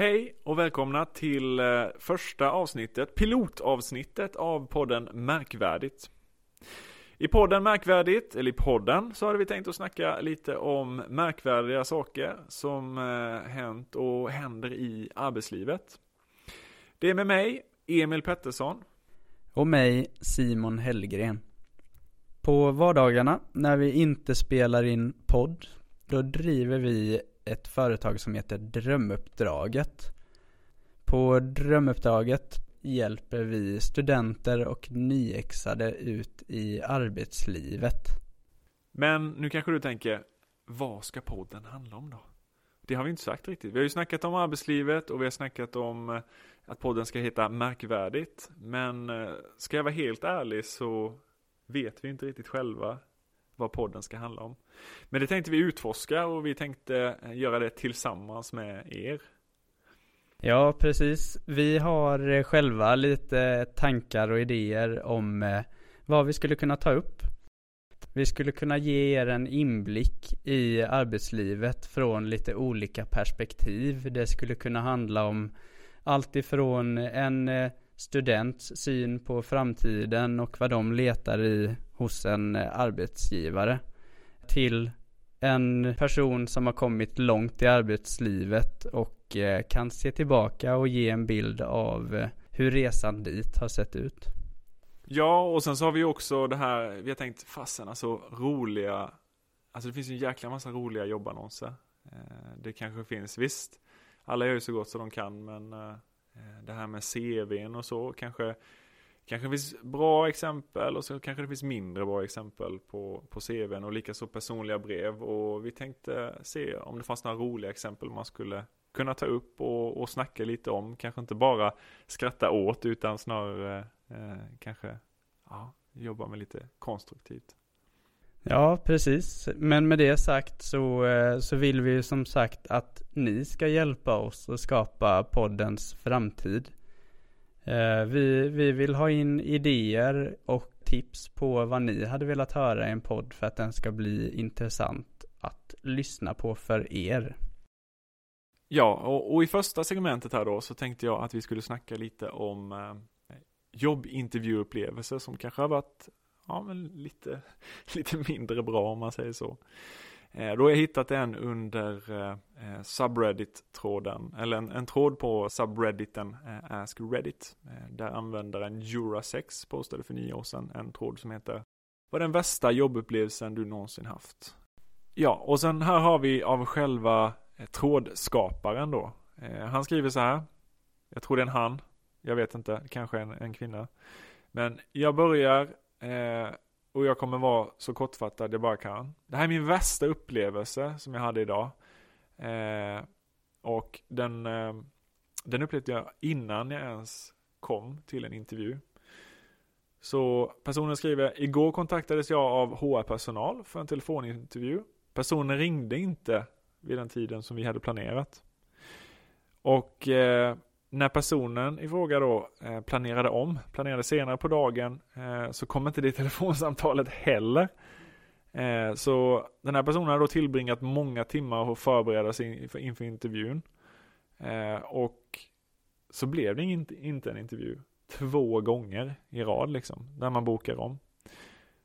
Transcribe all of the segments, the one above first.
Hej och välkomna till eh, första avsnittet, pilotavsnittet av podden Märkvärdigt. I podden Märkvärdigt, eller i podden, så hade vi tänkt att snacka lite om märkvärdiga saker som eh, hänt och händer i arbetslivet. Det är med mig, Emil Pettersson. Och mig, Simon Hellgren. På vardagarna, när vi inte spelar in podd, då driver vi ett företag som heter Drömuppdraget. På Drömuppdraget hjälper vi studenter och nyexade ut i arbetslivet. Men nu kanske du tänker, vad ska podden handla om då? Det har vi inte sagt riktigt. Vi har ju snackat om arbetslivet och vi har snackat om eh, att podden ska heta Märkvärdigt. Men eh, ska jag vara helt ärlig så vet vi inte riktigt själva vad podden ska handla om. Men det tänkte vi utforska och vi tänkte eh, göra det tillsammans med er. Ja, precis. Vi har eh, själva lite tankar och idéer om eh, vad vi skulle kunna ta upp. Vi skulle kunna ge er en inblick i arbetslivet från lite olika perspektiv. Det skulle kunna handla om allt ifrån en students syn på framtiden och vad de letar i hos en eh, arbetsgivare till en person som har kommit långt i arbetslivet och eh, kan se tillbaka och ge en bild av eh, hur resan dit har sett ut. Ja, och sen så har vi också det här, vi har tänkt fasen alltså roliga, alltså det finns ju en jäkla massa roliga jobbannonser. Det kanske finns, visst, alla gör ju så gott som de kan, men Eh, det här med CVn och så kanske kanske det finns bra exempel och så kanske det finns mindre bra exempel på, på CVn och likaså personliga brev. Och vi tänkte se om det fanns några roliga exempel man skulle kunna ta upp och, och snacka lite om. Kanske inte bara skratta åt utan snarare eh, kanske ja, jobba med lite konstruktivt. Ja, precis. Men med det sagt så, eh, så vill vi ju som sagt att ni ska hjälpa oss att skapa poddens framtid. Eh, vi, vi vill ha in idéer och tips på vad ni hade velat höra i en podd för att den ska bli intressant att lyssna på för er. Ja, och, och i första segmentet här då så tänkte jag att vi skulle snacka lite om eh, jobbintervjuupplevelser som kanske har varit ja, men lite, lite mindre bra om man säger så. Eh, då har jag hittat en under eh, eh subreddit-tråden, eller en, en, tråd på subredditen eh, Ask Reddit. Eh, där användaren Jurasex postade för nio år sedan en tråd som heter Vad är den värsta jobbupplevelsen du någonsin haft? Ja, och sen här har vi av själva eh, trådskaparen då. han skriver så här. Jag tror det är en han. Jag vet inte, kanske en, en kvinna. Men jag börjar Eh, och jag kommer vara så kortfattad jag bara kan. Det här är min värsta upplevelse som jag hade idag. Eh, och den, eh, den upplevde jag innan jag ens kom till en intervju. Så personen skriver, igår kontaktades jag av HR-personal för en telefonintervju. Personen ringde inte vid den tiden som vi hade planerat. Och eh, när personen i fråga då eh, planerade om, planerade senare på dagen, eh, så kom inte det telefonsamtalet heller. Eh, så den här personen har då tillbringat många timmar och förbereda sig inför, intervjun. och så blev det inte, en intervju två gånger i rad liksom, där man bokar om.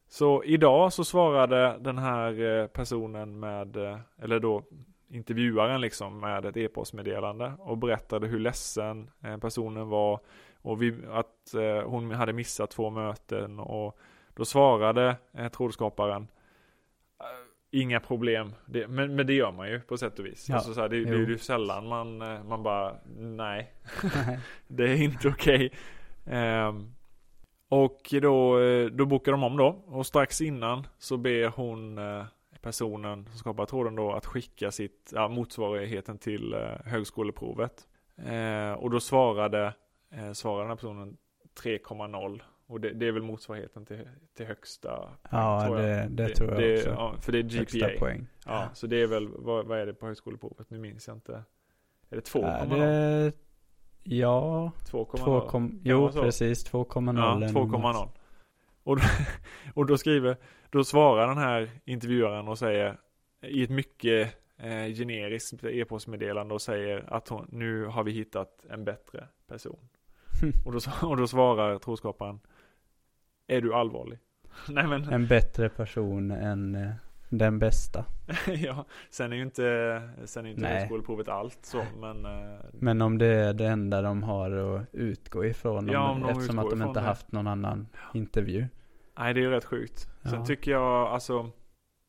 Så idag så svarade den här personen med, eller då intervjuaren liksom med ett e-postmeddelande och berättade hur ledsen eh, personen var och vi, att eh, hon hade missat två möten och då svarade eh, trådskaparen Inga problem, det, men, men det gör man ju på sätt och vis. Ja, alltså så här, det, det är ju sällan man, man bara nej, det är inte okej. Okay. Um, och då, då bokar de om då och strax innan så ber hon personen som skapar tråden då att skicka sitt, ja, motsvarigheten till eh, högskoleprovet. Eh, och då svarade, eh, svarade den här personen 3,0 och det, det, är väl motsvarigheten till, till högsta Ja, tror det, det, tror jag det, också. Ja, för det är GPA. Högsta poäng. Ja, ja, så det är väl, vad, vad, är det på högskoleprovet? Nu minns jag inte. Är det 2,0? Det... Ja, 2,0. Jo, precis. 2,0. Ja, 2,0. Och, och då skriver, då svarar den här intervjuaren och säger i ett mycket eh, generiskt e-postmeddelande och säger att hon, nu har vi hittat en bättre person. och, då, och då svarar troskaparen, är du allvarlig? Nej men. En bättre person än eh, den bästa. ja, sen är ju inte, sen är inte högskoleprovet allt så, men. Eh, men om det är det enda de har att utgå ifrån. Ja, om, eftersom att de inte det. haft någon annan intervju. Nej, det är ju rätt sjukt. Ja. Sen tycker jag, alltså,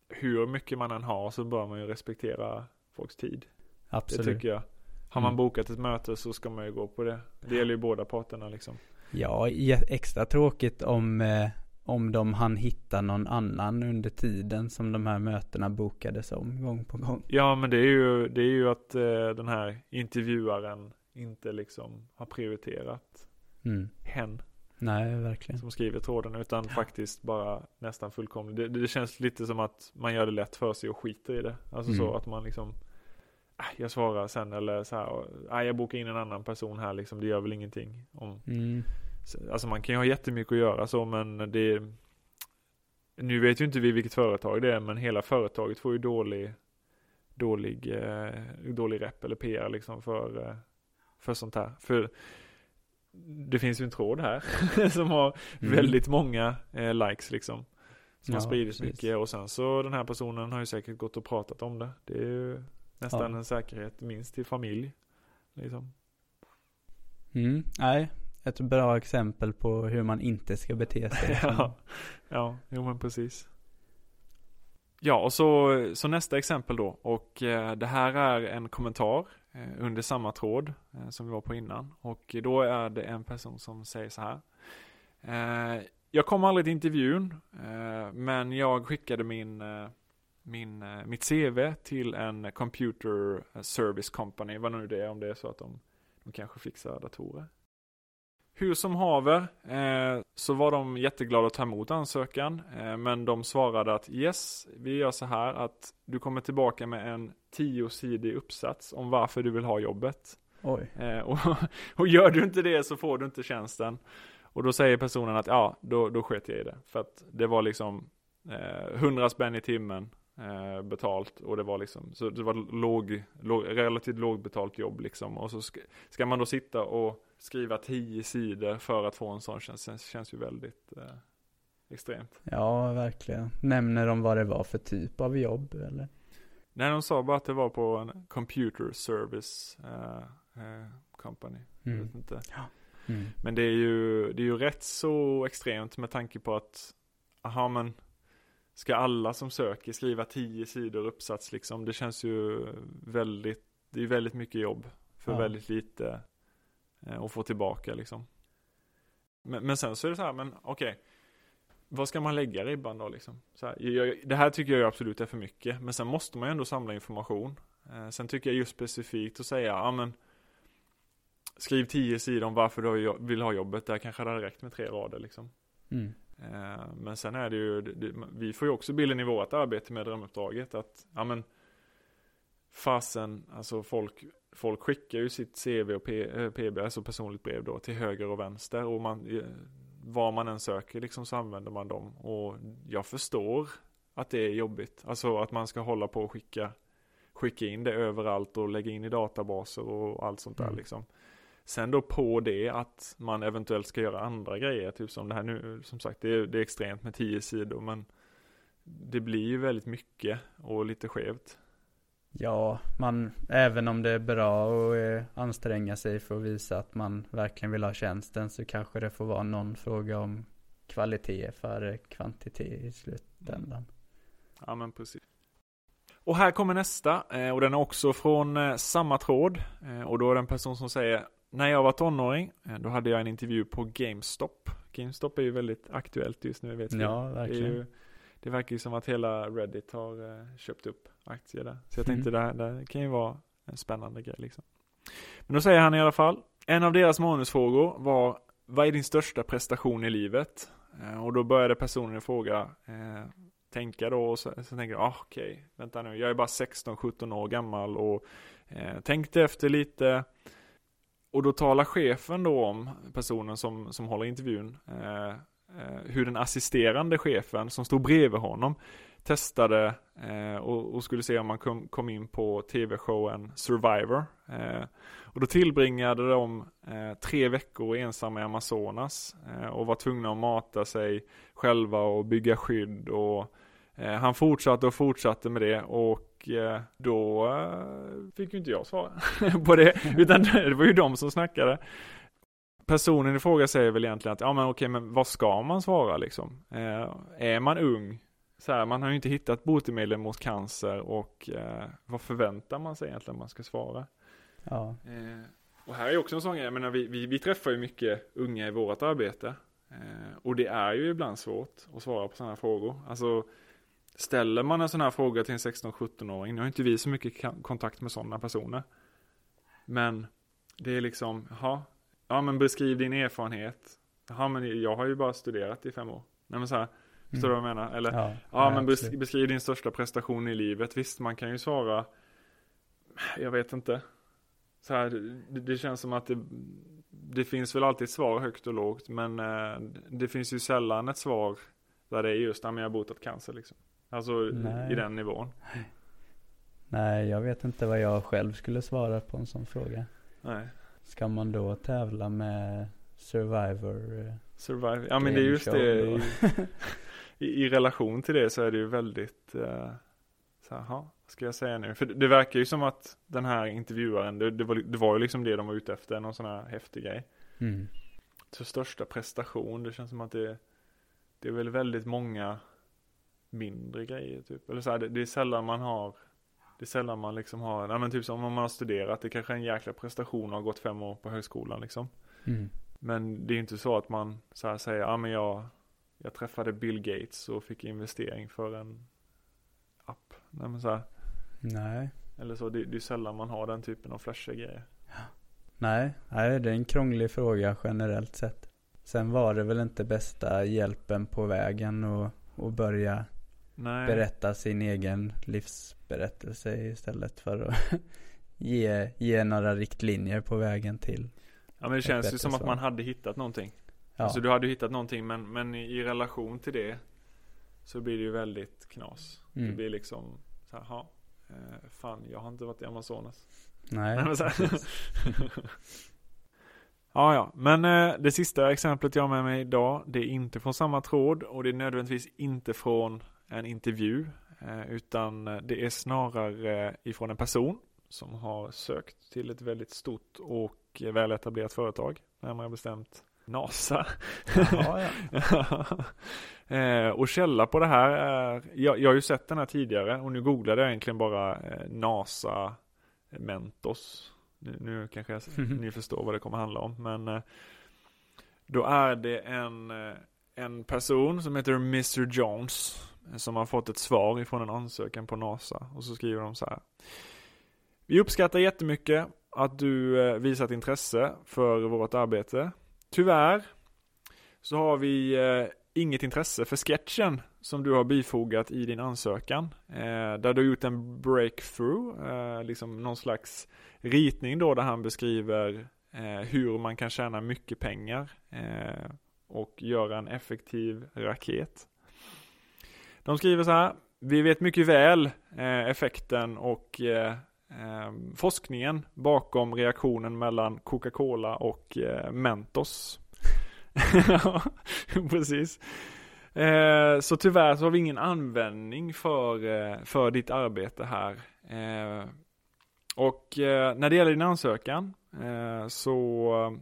hur mycket man än har så bör man ju respektera folks tid. Absolut. Det tycker jag. Har man mm. bokat ett möte så ska man ju gå på det. Det gäller ju båda parterna liksom. Ja, extra tråkigt om eh, om de hann hitta någon annan under tiden som de här mötena bokades om gång på gång. Ja, men det är ju, det är ju att eh, den här intervjuaren inte liksom har prioriterat mm. hen. Nej, verkligen. Som skriver tråden, utan ja. faktiskt bara nästan fullkomligt. Det, det, känns lite som att man gör det lätt för sig och skiter i det. Alltså mm. så att man liksom, äh, jag svarar sen eller så här, äh, jag bokar in en annan person här liksom, det gör väl ingenting. Om, mm. Alltså man kan ju ha jättemycket att göra så men det Nu vet ju inte vi vilket företag det är men hela företaget får ju dålig Dålig, eh, dålig rep eller PR liksom för, eh, för sånt här. För det finns ju en tråd här som har mm. väldigt många eh, likes liksom. Som ja, har spridits mycket och sen så den här personen har ju säkert gått och pratat om det. Det är ju nästan ja. en säkerhet minst till familj. Liksom. Mm, nej, ett bra exempel på hur man inte ska bete sig. ja, ja, jo men precis. Ja, och så, så nästa exempel då. Och eh, det här är en kommentar eh, under samma tråd eh, som vi var på innan. Och då är det en person som säger så här. Eh, jag kom aldrig till intervjun, eh, men jag skickade min, eh, min, eh, mitt CV till en computer eh, service company, vad nu det är, om det är så att de, de kanske fixar datorer. Hur som haver eh, så var de jätteglada att ta emot ansökan. Eh, men de svarade att yes, vi gör så här att du kommer tillbaka med en tiosidig uppsats om varför du vill ha jobbet. Eh, och, och, gör du inte det så får du inte tjänsten. Och då säger personen att ja, då, då sket jag i det. För att det var liksom eh, 100 spänn i timmen eh, betalt och det var liksom, så det var låg, låg, relativt lågbetalt jobb liksom. Och så ska, ska man då sitta och skriva tio sidor för att få en sån tjänst, det känns ju väldigt eh, extremt. Ja, verkligen. Nämner de vad det var för typ av jobb eller? Nej, de sa bara att det var på en computer service uh, uh, company. Mm. Jag vet inte. Ja. Mm. Men det är, ju, det är ju rätt så extremt med tanke på att, aha men, ska alla som söker skriva tio sidor uppsats liksom? Det känns ju väldigt, det är väldigt mycket jobb för ja. väldigt lite Eh, och få tillbaka liksom. Men, men sen så är det så här, men okej. Okay, vad ska man lägga ribban då liksom? Så här, jag, det här tycker jag absolut är för mycket. Men sen måste man ju ändå samla information. Eh, sen tycker jag just specifikt att säga, ja men Skriv tio sidor om varför du vill ha jobbet. Där kanske det hade räckt med tre rader liksom. Mm. Eh, men sen är det ju, vi får ju också bilden i vårt arbete med drömuppdraget att, ja men Fasen, alltså folk folk skickar ju sitt CV och PB, eh, alltså personligt brev då, till höger och vänster. Och man, eh, var man än söker liksom så använder man dem. Och jag förstår att det är jobbigt. Alltså att man ska hålla på och skicka, skicka in det överallt och lägga in i databaser och allt sånt där mm. liksom. Sen då på det att man eventuellt ska göra andra grejer, typ som det här nu, som sagt det är, det är extremt med tio sidor men det blir ju väldigt mycket och lite skevt. Ja, man, även om det är bra att eh, anstränga sig för att visa att man verkligen vill ha tjänsten så kanske det får vara någon fråga om kvalitet före kvantitet i slutändan. Ja, men precis. Och här kommer nästa, eh, och den är också från eh, samma tråd. Och då är det en person som säger När jag var tonåring, då hade jag en intervju på GameStop. GameStop är ju väldigt aktuellt just nu, vet Ja, verkligen. Det, ju, det verkar ju som att hela Reddit har köpt upp aktier där. Så jag tänkte mm. det, det kan ju vara en spännande grej liksom. Men då säger han i alla fall, en av deras manusfrågor var vad är din största prestation i livet? Eh, och då började personen i fråga eh, tänka då och så, så tänker jag, ah, okej, okay, vänta nu, jag är bara 16-17 år gammal och eh, tänkte efter lite. Och då talar chefen då om personen som, som håller intervjun, eh, eh hur den assisterande chefen som stod bredvid honom testade eh, och, och, skulle se om man kom, kom in på tv-showen Survivor. Eh, och då tillbringade de eh, tre veckor ensamma i Amazonas eh, och var tvungna att mata sig själva och bygga skydd och eh, han fortsatte och fortsatte med det och då fick ju inte jag svara på det utan det var ju de som snackade personen i fråga säger väl egentligen att, ja men okej, men vad ska man svara liksom? Eh, är man ung? Så här, man har ju inte hittat botemedel mot cancer och eh, vad förväntar man sig egentligen man ska svara? Ja. Eh, och här är också en sån grej, jag menar vi, vi, vi träffar ju mycket unga i vårt arbete. Eh, och det är ju ibland svårt att svara på sådana frågor. Alltså ställer man en sån här fråga till en 16-17-åring, nu har inte vi så mycket kontakt med sådana personer. Men det är liksom, ja, ja men beskriv din erfarenhet. Ja men jag har ju bara studerat i fem år. Nej men så här, förstår mm. du vad jag menar? Eller, ja, ja men absolut. beskriv din största prestation i livet. Visst, man kan ju svara, jag vet inte. Så här, det, det känns som att det, det finns väl alltid svar högt och lågt. Men eh, det finns ju sällan ett svar där det är just, ja men jag har botat cancer liksom. Alltså Nej. i den nivån. Nej, jag vet inte vad jag själv skulle svara på en sån fråga. Nej. Ska man då tävla med Survivor? Eh, Survivor, ja men det är just det. I, i, I, relation till det så är det ju väldigt uh, så här, vad ska jag säga nu? För det, det, verkar ju som att den här intervjuaren, det, det, var, det var ju liksom det de var ute efter, någon sån här häftig grej. Mm. Så största prestation, det känns som att det, det är väl väldigt många mindre grejer typ. Eller så här, det, det är sällan man har det är sällan man liksom har, ja men typ som om man har studerat, det kanske är en jäkla prestation och har gått fem år på högskolan liksom. Mm. Men det är inte så att man så här säger, ja men jag, jag träffade Bill Gates och fick investering för en app. Nej men så här. Nej. Eller så, det, det är sällan man har den typen av flashiga grejer. Nej, nej, det är en krånglig fråga generellt sett. Sen var det väl inte bästa hjälpen på vägen och, och börja Nej. berätta sin egen livsberättelse istället för att ge, ge några riktlinjer på vägen till Ja men det känns ju som att man hade hittat någonting. Ja. Alltså du hade hittat någonting men, men i relation till det Så blir det ju väldigt knas. Mm. Det blir liksom så här, ha, eh, Fan jag har inte varit i Amazonas. Nej, Ja, ja, men eh, det sista exemplet jag har med mig idag, det är inte från samma tråd och det är nödvändigtvis inte från en intervju, eh, utan det är snarare ifrån en person som har sökt till ett väldigt stort och väletablerat företag, närmare bestämt NASA. Jaha, ja. Eh, och källa på det här är, jag, jag har ju sett den här tidigare och nu googlade jag egentligen bara eh, NASA Mentos. Nu, nu kanske jag, ni förstår vad det kommer handla om, men då är det en, en person som heter Mr Jones som har fått ett svar ifrån en ansökan på NASA och så skriver de så här. Vi uppskattar jättemycket att du eh, visat intresse för vårt arbete. Tyvärr så har vi eh, inget intresse för sketchen som du har bifogat i din ansökan. Eh, där du har gjort en breakthrough, liksom någon slags ritning då där han beskriver hur man kan tjäna mycket pengar och göra en effektiv raket. De skriver så här. Vi vet mycket väl eh, effekten och eh, eh, forskningen bakom reaktionen mellan Coca-Cola och eh, Mentos. ja, precis. Eh, så tyvärr så har vi ingen användning för, eh, för ditt arbete här. Eh, och eh, när det gäller din ansökan eh, så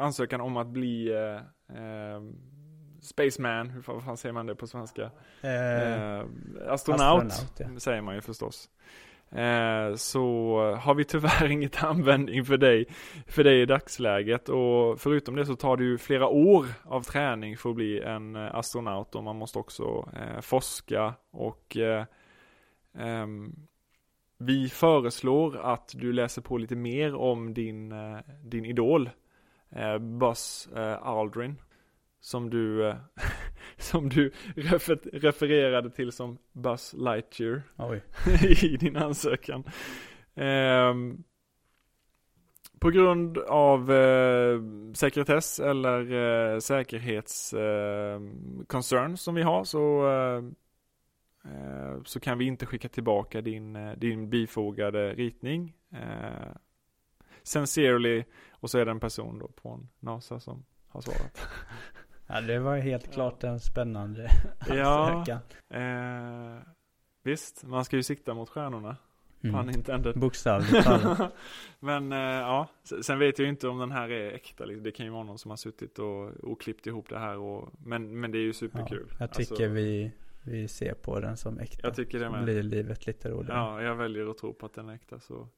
ansökan om att bli Spaceman, hur fan säger man det på svenska? Eh, eh, astronaut, astronaut ja. säger man ju förstås. Eh, så har vi tyvärr inget användning för dig, för dig i dagsläget och förutom det så tar det ju flera år av träning för att bli en eh, astronaut och man måste också eh, forska och eh, ehm, vi föreslår att du läser på lite mer om din, din idol Buzz Aldrin som du, eh, som du refer refererade till som Buzz Lightyear i din ansökan. Eh, på grund av eh, sekretess eller eh, säkerhetsconcern eh, som vi har så eh, så kan vi inte skicka tillbaka din, din bifogade ritning. Sincerely, och så är det en person då på NASA som har svarat. Ja, det var helt klart en spännande Ja. ansökan. Eh, visst, man ska ju sikta mot stjärnorna. Mm. Bokstavligt talat. Men eh, ja, sen vet jag ju inte om den här är äkta. liksom. Det kan ju vara någon som har suttit och, och klippt ihop det här. Och, men, men det är ju Ja, superkul. jag tycker Alltså, vi, vi ser på den som äkta. Jag tycker det med. blir livet lite roligare. Ja, jag väljer att tro på att den är äkta. Så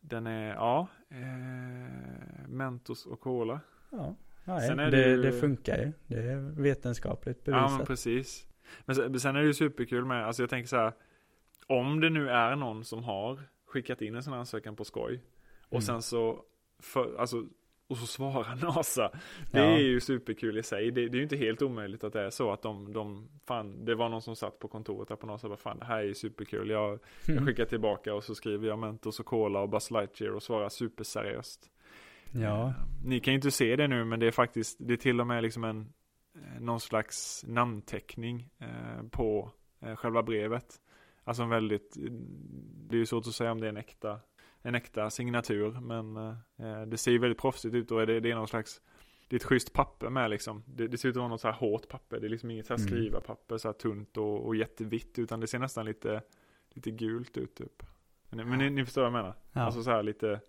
den är, ja, eh, Mentos och Cola. Ja, nej, det, det ju- det funkar ju. Det är vetenskapligt Ja, men bevisat. precis. Men sen, är det ju superkul med, alltså jag tänker så här, om det nu är någon som har skickat in en sån ansökan på skoj och Mm. sen så, för, alltså, och så svarar NASA. Det Ja. är ju superkul i sig. Det, det är ju inte helt omöjligt att det är så att de, de, fan, det var någon som satt på kontoret där på NASA och bara, fan det här är ju superkul. Jag, jag skickar tillbaka och så skriver jag Mentos och Cola och Buzz Lightyear och svarar superseriöst. Ja, Eh, Ni kan ju inte se det nu men det är faktiskt, det är till och med liksom en, eh, någon slags namnteckning eh, på själva brevet. Alltså en väldigt, det är ju svårt att säga om det är en äkta, en äkta signatur men det ser ju väldigt proffsigt ut och det, det är någon slags, det är ett schysst papper med liksom. Det, det ser ut att vara något så här hårt papper, det är liksom inget så här Mm. skrivarpapper så här tunt och, och jättevitt utan det ser nästan lite, lite gult ut typ. Men, men ni, ni förstår vad jag menar? ja. Alltså så här lite,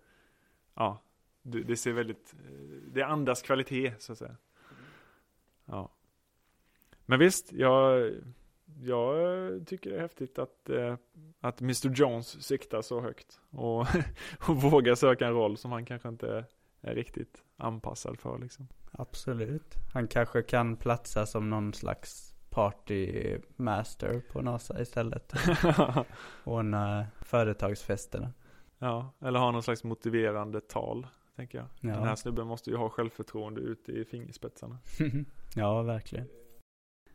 ja, det, ser väldigt, det andas kvalitet så att säga. Ja. Men visst, jag, jag tycker det är häftigt att, eh, att Mr Jones siktar så högt och, och vågar söka en roll som han kanske inte är riktigt anpassad för liksom. absolut. Han kanske kan platsa som någon slags party master på NASA istället. Ordna företagsfesterna. ja, eller ha någon slags motiverande tal, tänker jag. Den här Ja. snubben måste ju ha självförtroende ute i fingerspetsarna. ja, verkligen.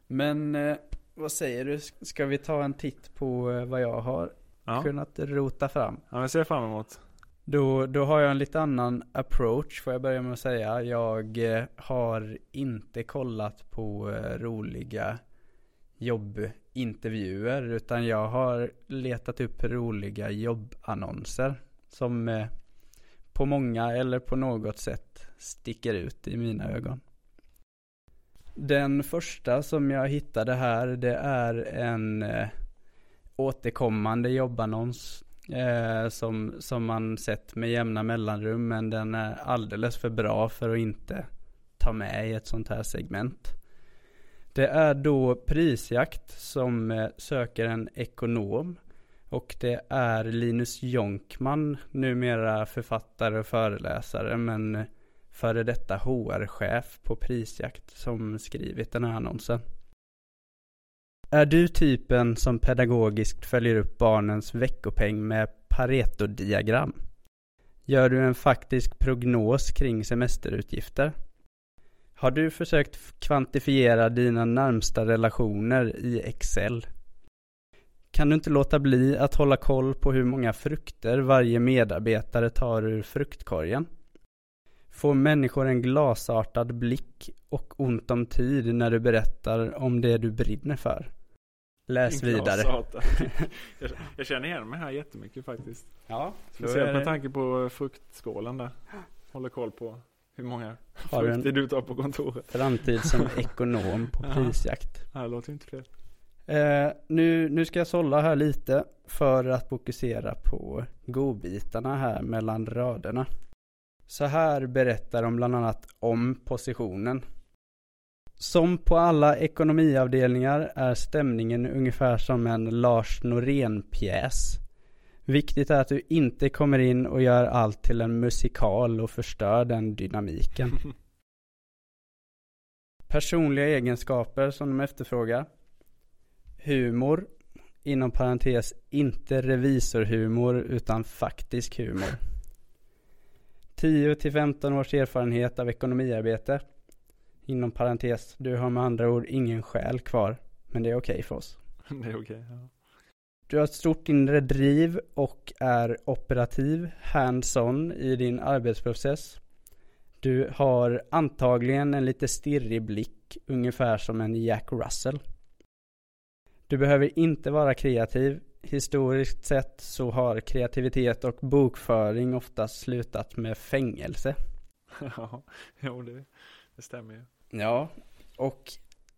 Men eh, vad säger du? Ska vi ta en titt på eh, vad jag har Ja, kunnat rota fram? ja men ser jag fram emot. Då, då har jag en lite annan approach får jag börja med att säga. Jag eh, har inte kollat på eh, roliga jobbintervjuer utan jag har letat upp roliga jobbannonser som eh, på många eller på något sätt sticker ut i mina ögon. Den första som jag hittade här det är en eh, återkommande jobbannons eh, som, som man sett med jämna mellanrum men den är alldeles för bra för att inte ta med i ett sånt här segment. Det är då Prisjakt som eh, söker en ekonom och det är Linus Jonkman, numera författare och föreläsare men före detta HR-chef på Prisjakt som skrivit den här annonsen. Är du typen som pedagogiskt följer upp barnens veckopeng med Pareto-diagram? Gör du en faktisk prognos kring semesterutgifter? Har du försökt kvantifiera dina närmsta relationer i Excel? Kan du inte låta bli att hålla koll på hur många frukter varje medarbetare tar ur fruktkorgen? Får människor en glasartad blick och ont om tid när du berättar om det du brinner för? Läs vidare. jag, jag känner igen mig här jättemycket faktiskt. Ja, Speciellt med tanke på fruktskålen där. Håller koll på hur många Har frukter du tar på kontoret. framtid som ekonom på Ja. prisjakt. Det här låter inte fel. Eh, nu, nu ska jag sålla här lite för att fokusera på godbitarna här mellan raderna. Så här berättar de bland annat om positionen. Som på alla ekonomiavdelningar är stämningen ungefär som en Lars Norén-pjäs. Viktigt är att du inte kommer in och gör allt till en musikal och förstör den dynamiken. Personliga egenskaper som de efterfrågar. Humor, inom parentes inte revisorhumor utan faktisk humor. 10 till 15 års erfarenhet av ekonomiarbete. Inom parentes, du har med andra ord ingen själ kvar, men det är okej för oss. det är okej. ja. Du har ett stort inre driv och är operativ, hands-on i din arbetsprocess. Du har antagligen en lite stirrig blick, ungefär som en Jack Russell. Du behöver inte vara kreativ. Historiskt sett så har kreativitet och bokföring oftast slutat med fängelse. ja, jo det, det stämmer ju. Ja, och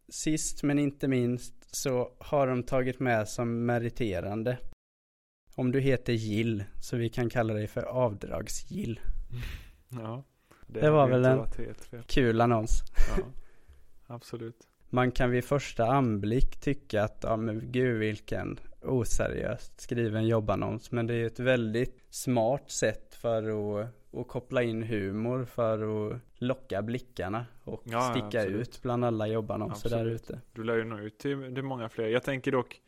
sist men inte minst så har de tagit med som meriterande. Om du heter Gill, så vi kan kalla dig för avdragsgill. Ja, Det var hade väl en-. Kul annons. Ja, absolut. Man kan vid första anblick tycka att, ja men gud vilken oseriöst skriven jobbannons. Men det är ett väldigt smart sätt för att, att koppla in humor för att locka blickarna och Ja, sticka absolut. ut bland alla jobbannonser där ute. Du lär ju nå ut till, till många fler. Jag tänker dock,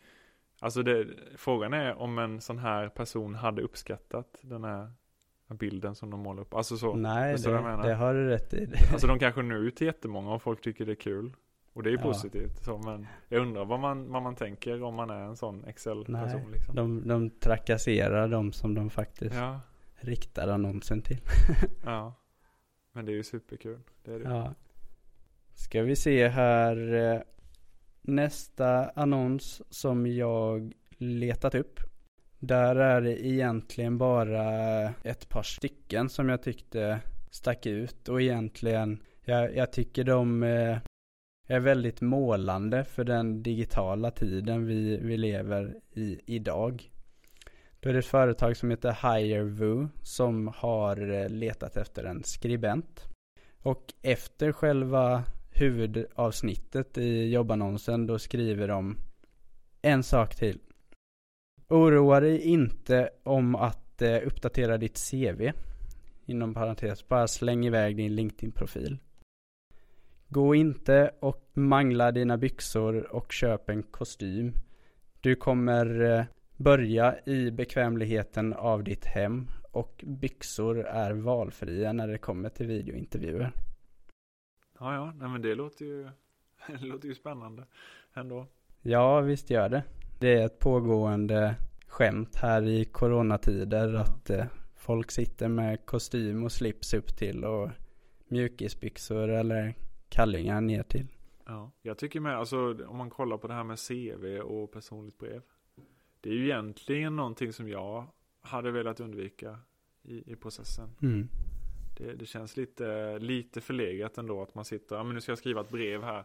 alltså det, frågan är om en sån här person hade uppskattat den här bilden som de målar upp. Alltså så, Nej, det, det har du rätt i. alltså de kanske når ut till jättemånga och folk tycker det är kul. Och det är ju Ja. positivt. Så, men jag undrar vad man, vad man tänker om man är en sån Excel-person liksom. De, de trakasserar de som de faktiskt Ja, riktar annonsen till. ja. Men det är ju superkul. Det är det. Ja. Ska vi se här. eh, Nästa annons som jag letat upp. Där är det egentligen bara ett par stycken som jag tyckte stack ut. Och egentligen, jag, jag tycker de eh, är väldigt målande för den digitala tiden vi, vi lever i idag. Då är det ett företag som heter HireVoo som har eh, letat efter en skribent. Och efter själva huvudavsnittet i jobbannonsen då skriver de en sak till. Oroa dig inte om att eh, uppdatera ditt CV. Inom parentes, bara släng iväg din LinkedIn-profil. Gå inte och mangla dina byxor och köp en kostym. Du kommer eh, börja i bekvämligheten av ditt hem och byxor är valfria när det kommer till videointervjuer. Ja, ja, nej men det låter ju, det låter ju spännande ändå. Ja, visst gör det. Det är ett pågående skämt här i coronatider Ja. att eh, folk sitter med kostym och slips upp till och mjukisbyxor eller kallingar ner till. Ja, jag tycker med, alltså om man kollar på det här med CV och personligt brev. Det är ju egentligen någonting som jag hade velat undvika i, i processen. Mm. Det, det känns lite, lite förlegat ändå att man sitter, ja men nu ska jag skriva ett brev här.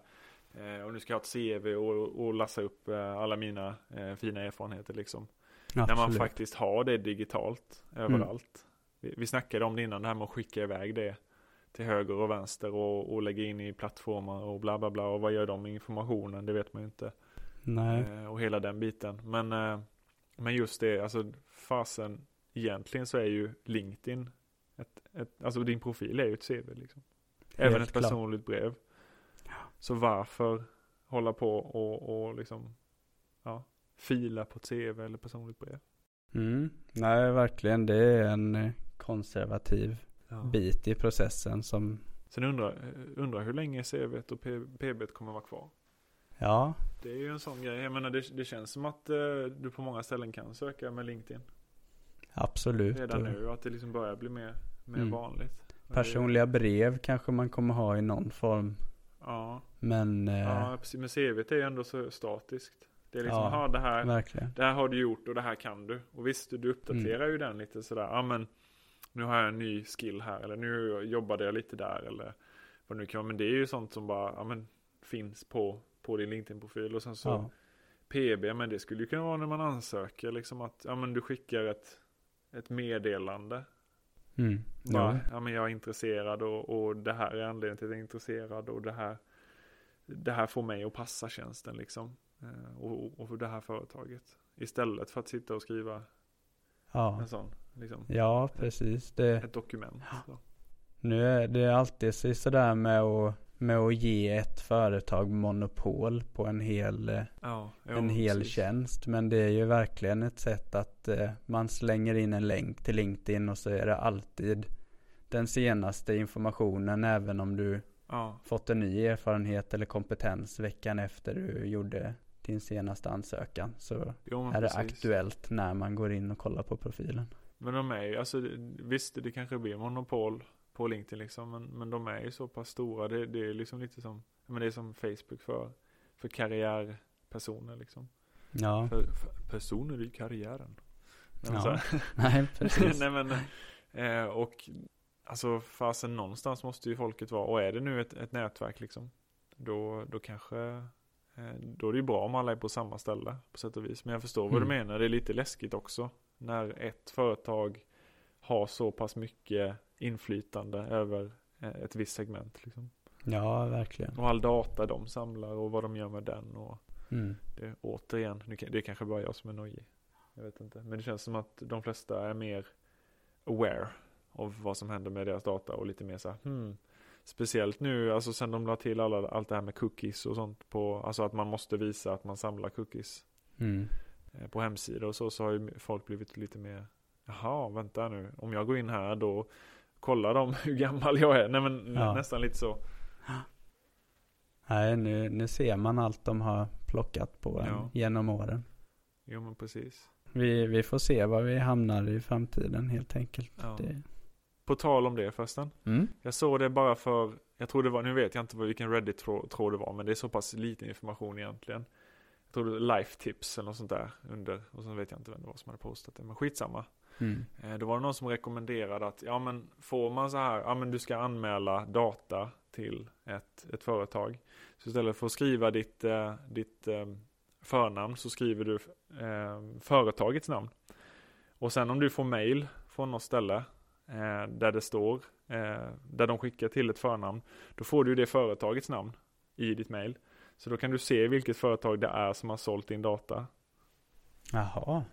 Eh, och nu ska jag ha ett CV och, och lassa upp eh, alla mina eh, fina erfarenheter liksom. När man Absolut. faktiskt har det digitalt överallt. Vi, vi snackade om det innan, det här med att skicka iväg det till höger och vänster och, och lägga in i plattformar och bla bla bla. Och vad gör de med informationen? Det vet man ju inte. Nej. Eh, och hela den biten. Men, eh, men just det, alltså fasen, egentligen så är ju LinkedIn, ett, ett, alltså din profil är ju ett CV liksom. Även Helt ett klart. personligt brev. Så varför hålla på och, och liksom, ja, fila på ett CV eller personligt brev? Mm. Nej, verkligen. Det är en konservativ Ja. bit i processen som, Sen undrar, undrar hur länge CVt och P- PBt kommer vara kvar. ja, Det är ju en sån grej. Jag menar det, det känns som att eh, du på många ställen kan söka med LinkedIn. absolut. Redan Och nu. Att det liksom börjar bli mer, mer Mm. vanligt. Personliga brev kanske man kommer ha i någon form. Ja, Men, eh, ja, men CVt är ju ändå så statiskt. Det är liksom, Ja, ja, det här, verkligen. det här har du gjort och det här kan du. Och visst, du uppdaterar Mm. ju den lite sådär. Ja men, nu har jag en ny skill här. Eller nu jobbade jag lite där. Eller vad det nu kan vara. Men det är ju sånt som bara, ja men, finns på, på din LinkedIn-profil. Och sen så Ja. PB, men det skulle ju kunna vara när man ansöker. Liksom att, ja men du skickar ett, ett meddelande. Mm. Bara, Ja. ja men jag är intresserad och, och det här är anledningen till att jag är intresserad. Och det här, det här får mig att passa tjänsten liksom. Eh, Och, och för det här företaget. Istället för att sitta och skriva Ja. en sån, liksom, ja, precis. Det, ett dokument. Så. nu är det alltid så- sådär med att, med att ge ett företag monopol på en hel, eh, Ja, jo, en hel precis. tjänst. Men det är ju verkligen ett sätt att eh, man slänger in en länk till LinkedIn och så är det alltid den senaste informationen även om du Ja, fått en ny erfarenhet eller kompetens veckan efter du gjorde din senaste ansökan. Så jo, är det precis. aktuellt när man går in och kollar på profilen. Men de är ju, alltså visst det kanske blir monopol på LinkedIn liksom. Men, men de är ju så pass stora. Det, det är liksom lite som, men det är som Facebook för, för karriärpersoner liksom. Ja, För, för personer i karriären. Men Ja. här- nej precis. Nej men, eh, och alltså fasen någonstans måste ju folket vara, och är det nu ett, ett nätverk liksom, då, då kanske, då är det ju bra om alla är på samma ställe på sätt och vis. Men jag förstår vad du Mm. menar, det är lite läskigt också. När ett företag har så pass mycket inflytande över eh, ett visst segment liksom. Ja, verkligen. Och all data de samlar och vad de gör med den och Mm. det, återigen, det är kanske bara jag som är nojig. Jag vet inte. Men det känns som att de flesta är mer aware av vad som händer med deras data och lite mer så här, hmm. Speciellt nu, alltså sen de la till alla, allt det här med cookies och sånt på, alltså att man måste visa att man samlar cookies Mm. eh, på hemsidor och så, så har ju folk blivit lite mer, jaha, vänta nu, om jag går in här då kollar de hur gammal jag är. Nej men Ja. nästan lite så. Nej, nu, nu ser man allt de har plockat på en Ja. genom åren. Jo men precis. Vi, vi får se var vi hamnar i framtiden helt enkelt. Ja. Det... På tal om det förresten. Mm. Jag såg det bara för, jag tror det var, nu vet jag inte vilken Reddit-tråd det var, men det är så pass liten information egentligen. Jag tror det var life tips eller något sånt där under, och så vet jag inte vem det var som hade postat det, men skitsamma. Mm. Eh, Då var det någon som rekommenderade att, ja men får man så här, ja men du ska anmäla data till ett, ett företag. Så istället för att skriva ditt, eh, ditt eh, förnamn så skriver du företagets namn. Och sen om du får mail från något ställe eh, där det står, eh, där de skickar till ett förnamn, då får du det företagets namn i ditt mail. Så då kan du se vilket företag det är som har sålt din data. Jaha.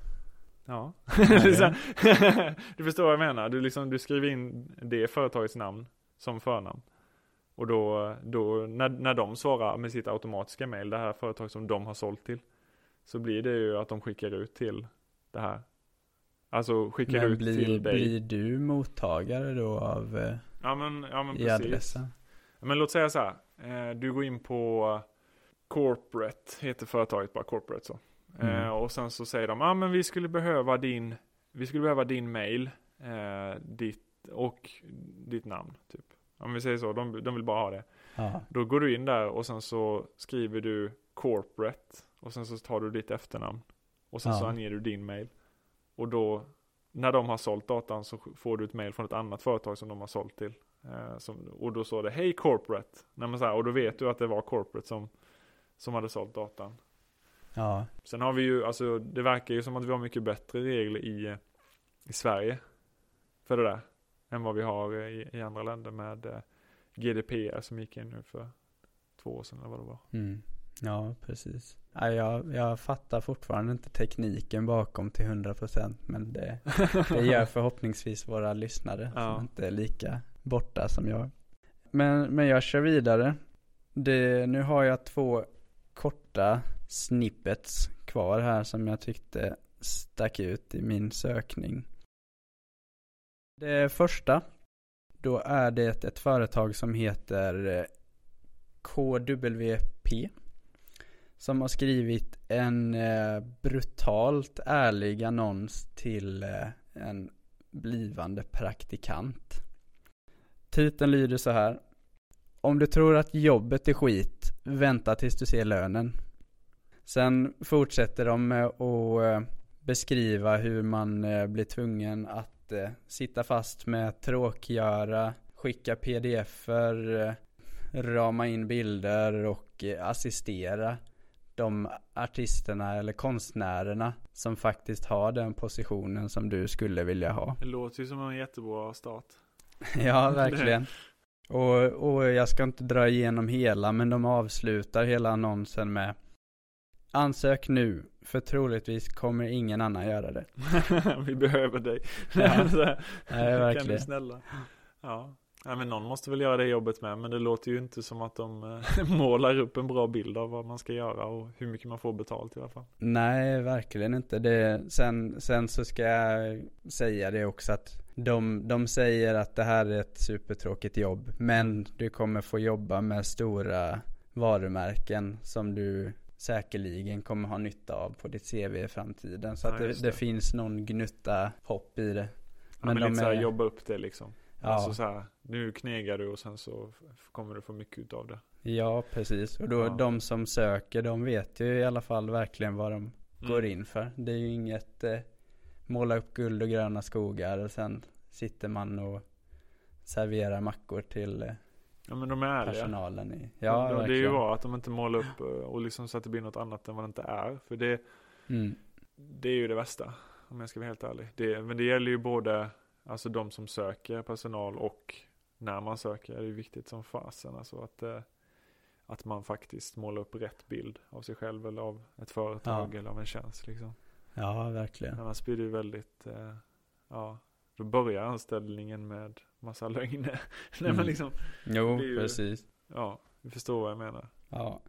Ja. Du förstår vad jag menar. Du, liksom, du skriver in det företagets namn som förnamn. Och då, då när, när de svarar med sitt automatiska mail, det här företag som de har sålt till. Så blir det ju att de skickar ut till det här. Alltså skickar Men ut blir, till dig. blir du mottagare då av eh, Ja men, ja, men i adressen? Men låt säga så här. Eh, du går in på Corporate, heter företaget bara Corporate så. Mm. Eh, och sen så säger de, ja ah, men vi skulle behöva din, vi skulle behöva din mail, ditt, och ditt namn typ. Om vi säger så, de, de vill bara ha det. Ja. Då går du in där och sen så skriver du Corporate och sen så tar du ditt efternamn. Och sen Ja. så anger du din mail. Och då, när de har sålt datan så får du ett mail från ett annat företag som de har sålt till. Eh, som, och då står det Hej Corporate. Nej, men så här, och då vet du att det var Corporate som, som hade sålt datan. ja. Sen har vi ju, alltså det verkar ju som att vi har mycket bättre regler i, i Sverige. För det där. Än vad vi har i, i andra länder med eh, GDPR som gick in nu för två år sedan eller vad det var. Mm. Ja, precis. Ja, jag, jag fattar fortfarande inte tekniken bakom till 100% men det, det gör förhoppningsvis våra lyssnare Ja. som inte är lika borta som jag. Men, men jag kör vidare. Det, nu har jag två korta snippets kvar här som jag tyckte stack ut i min sökning. Det första, då är det ett företag som heter eh, KWP som har skrivit en eh, brutalt ärlig annons till eh, en blivande praktikant. Titeln lyder så här. Om du tror att jobbet är skit, vänta tills du ser lönen. Sen fortsätter de med att eh, beskriva hur man eh, blir tvungen att eh, sitta fast med tråkgöra, skicka pdf-er, rama in bilder och assistera de artisterna eller konstnärerna som faktiskt har den positionen som du skulle vilja ha. Det låter ju som en jättebra start. Ja, verkligen. Och, och jag ska inte dra igenom hela, men de avslutar hela annonsen med Ansök nu, för troligtvis kommer ingen annan göra det. vi behöver dig. Ja. Nej, Kan du verkligen. snälla? Ja. Nej, men någon måste väl göra det jobbet med. Men det låter ju inte som att de eh, målar upp en bra bild av vad man ska göra och hur mycket man får betalt i alla fall. Nej, verkligen inte. Det, sen, sen så ska jag säga det också att de, de säger att det här är ett supertråkigt jobb. Men du kommer få jobba med stora varumärken som du säkerligen kommer ha nytta av på ditt CV i framtiden. Så Ja, att det, det det. finns någon gnutta hopp i det. Men, Men men de lite så här, är- jobba upp det liksom. Ja. Alltså så här, nu knegar du och sen så kommer du få mycket utav det. Ja, precis. Och då Ja. de som söker, de vet ju i alla fall verkligen vad de, Mm. går in för. Det är ju inget eh, måla upp guld och gröna skogar och sen sitter man och serverar mackor till eh, Ja men de är ärliga. personalen i. Ja, Ja, det är ju bra att de inte målar upp eh, och liksom så att det blir något annat än vad det inte är. För det, Mm. det är ju det värsta. Om jag ska vara helt ärlig. Det, men det gäller ju både alltså de som söker personal och när man söker. Det är ju viktigt som fasen. Alltså att, eh, att man faktiskt målar upp rätt bild av sig själv eller av ett företag Ja. eller av en tjänst. Liksom. Ja, verkligen. Annars blir det ju väldigt, eh, ja, då börjar anställningen med massa lögner. Nej men Mm. liksom, Jo, det ju- precis. ja, vi förstår vad jag menar. Ja.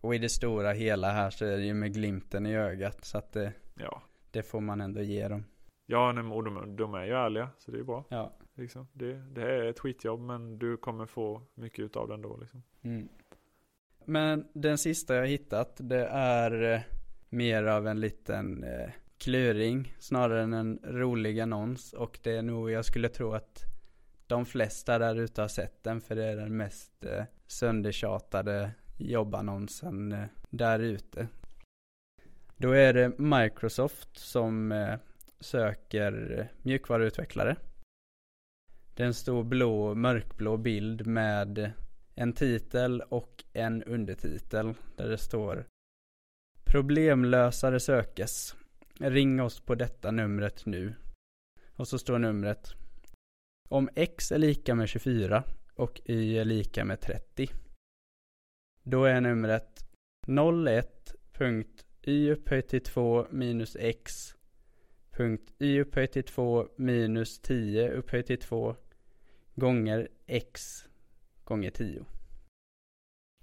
Och i det stora hela här så är det ju med glimten i ögat. Så att det, Ja, det får man ändå ge dem. Ja nej, och de, de är ju ärliga, så det är bra. Ja. Liksom. Det, det är ett skitjobb, men du kommer få mycket utav det ändå. Liksom. Mm. Men den sista jag hittat det är eh, mer av en liten eh, kluring snarare än en rolig annons och det är nog jag skulle tro att de flesta där ute har sett den för det är den mest eh, söndertjatade jobbannonsen eh, där ute. Då är det Microsoft som eh, söker mjukvaruutvecklare. Det är en stor blå, mörkblå bild med en titel och en undertitel där det står Problemlösare sökes. Ring oss på detta numret nu. Och så står numret Om x är lika med 24 och y är lika med 30. Då är numret 01.y upphöjt till 2 minus x. Punkt y upphöjt till 2 minus 10 upphöjt till 2 gånger x gånger 10.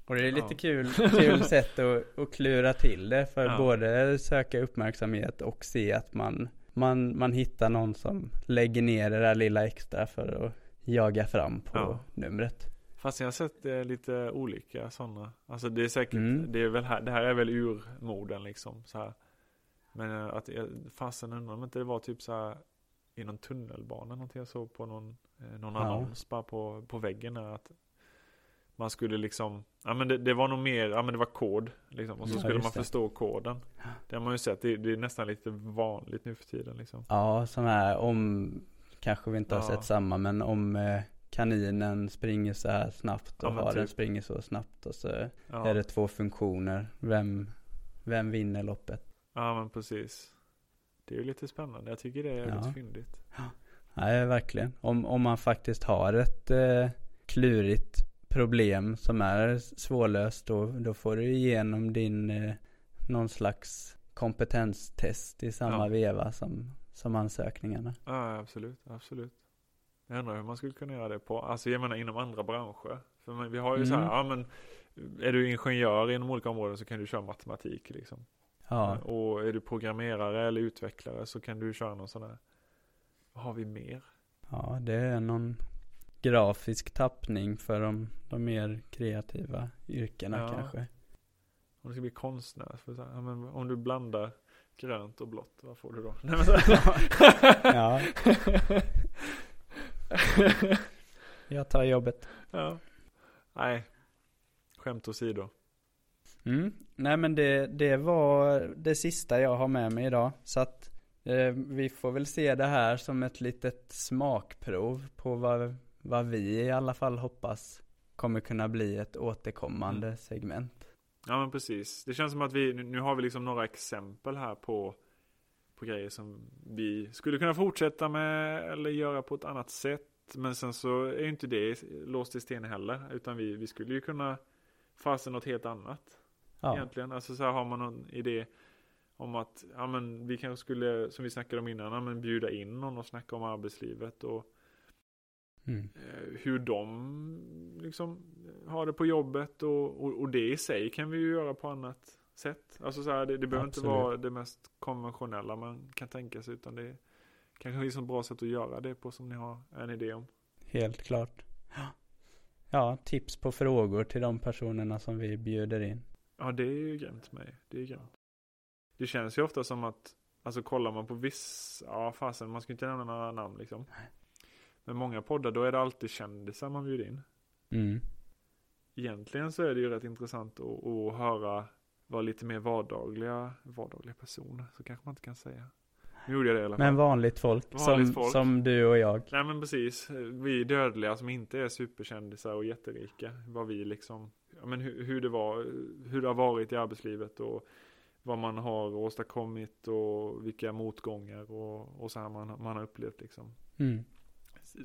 Och det är lite Ja. kul, kul sätt att, att klura till det för Ja. både söka uppmärksamhet och se att man, man, man hittar någon som lägger ner det där lilla extra för att jaga fram på Ja. numret. Fast jag har sett eh, lite olika sådana. Alltså det är säkert, Mm. det är väl här, det här är väl urmoden liksom. Så här. Men eh, att, fasen undrar om inte det var typ så här i någon tunnelbana någonting jag såg på någon, eh, någon Ja. annons bara på, på väggen där att man skulle liksom, ja men det, det var nog mer, ja men det var kod liksom och så Ja, skulle man det. förstå koden. Det har man ju sett, det, det är nästan lite vanligt nu för tiden liksom. Ja, sån här om, kanske vi inte har Ja. sett samma, men om eh, kaninen springer så här snabbt Ja, och men haren typ. springer så snabbt och så Ja, är det två funktioner. Vem, vem vinner loppet? Ja men precis. Det är ju lite spännande, jag tycker det är jävligt Ja. fyndigt. Nej, verkligen. Om, om man faktiskt har ett eh, klurigt problem som är svårlöst då, då får du igenom din eh, någon slags kompetenstest i samma Ja. veva som, som ansökningarna. Ja, absolut, absolut. Jag undrar hur man skulle kunna göra det på, alltså jag menar inom andra branscher. För vi har ju så här, Mm. ja men är du ingenjör inom olika områden så kan du köra matematik liksom. Ja, Och är du programmerare eller utvecklare så kan du köra någon sån här, vad har vi mer? ja, det är någon grafisk tappning för de, de mer kreativa yrkena Ja. kanske. Om du ska bli konstnär, så ja, men om du blandar grönt och blått, vad får du då? Nej, men så Ja. Jag tar jobbet. ja. Nej, skämt åsido. Mm. Nej men det, det var det sista jag har med mig idag. Så att eh, vi får väl se det här som ett litet smakprov på vad, vad vi i alla fall hoppas kommer kunna bli ett återkommande Mm. segment. Ja men precis. Det känns som att vi, nu- har vi liksom några exempel här på, på grejer som vi skulle kunna fortsätta med eller göra på ett annat sätt. Men sen så är ju inte det låst i sten heller. Utan vi, vi skulle ju kunna fasa något helt annat Ja, egentligen. Alltså så här har man någon idé om att, ja men vi kanske skulle, som vi snackade om innan, ja, men bjuda in någon och snacka om arbetslivet och mm. eh, hur de liksom har det på jobbet och, och, och det i sig kan vi ju göra på annat sätt. Alltså så här, det, det behöver inte Absolut. vara det mest konventionella man kan tänka sig utan det är kanske är ett bra sätt att göra det på som ni har en idé om. helt klart. Ja, tips på frågor till de personerna som vi bjuder in. Ja det är ju grymt med det är grymt. Det känns ju ofta som att, alltså kollar man på viss, ja fasen man ska inte nämna några namn liksom. Men många poddar då är det alltid kändisar man bjuder in. Mm. egentligen så är det ju rätt intressant att, att höra vara lite mer vardagliga, vardagliga personer, så kanske man inte kan säga. Nu gjorde jag det i alla fall. Men vanligt folk, Vanligt som, folk. som du och jag. Nej men precis, vi dödliga som inte är superkändisar och jätterika, vad vi liksom, ja, men hur, hur det var, hur det har varit i arbetslivet och vad man har åstadkommit och vilka motgångar och, och så här man, man har upplevt liksom. Mm.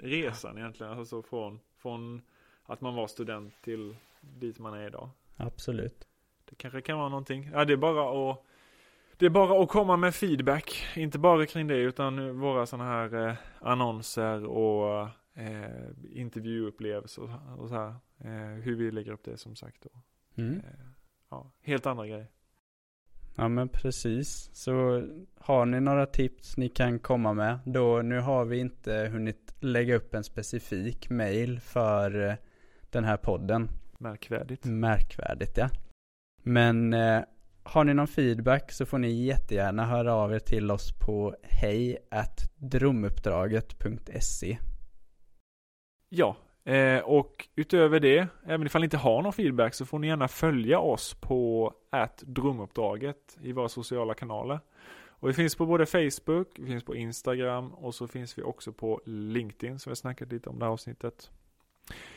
Resan egentligen, alltså från, från att man var student till dit man är idag. Absolut. Det kanske kan vara någonting. Ja, det är bara att det är bara att komma med feedback, inte bara kring det utan våra sådana här eh, annonser och eh, intervjuupplevelser och, och så här. Eh, hur vi lägger upp det som sagt. Och, Mm. eh, ja, helt andra grejer. Ja men precis. Så har ni några tips ni kan komma med då, nu har vi inte hunnit lägga upp en specifik mail för eh, den här podden. Märkvärdigt. Märkvärdigt ja. Men eh, har ni någon feedback så får ni jättegärna höra av er till oss på hej drömuppdraget.se Ja, eh, och utöver det, även ifall ni inte har någon feedback så får ni gärna följa oss på att drömuppdraget i våra sociala kanaler. Och vi finns på både Facebook, vi finns på Instagram och så finns vi också på LinkedIn som vi snackat lite om det här avsnittet.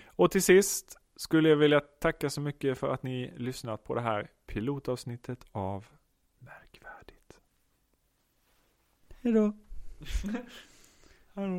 Och till sist skulle jag vilja tacka så mycket för att ni lyssnat på det här pilotavsnittet av Märkvärdigt. Hejdå. Hallå.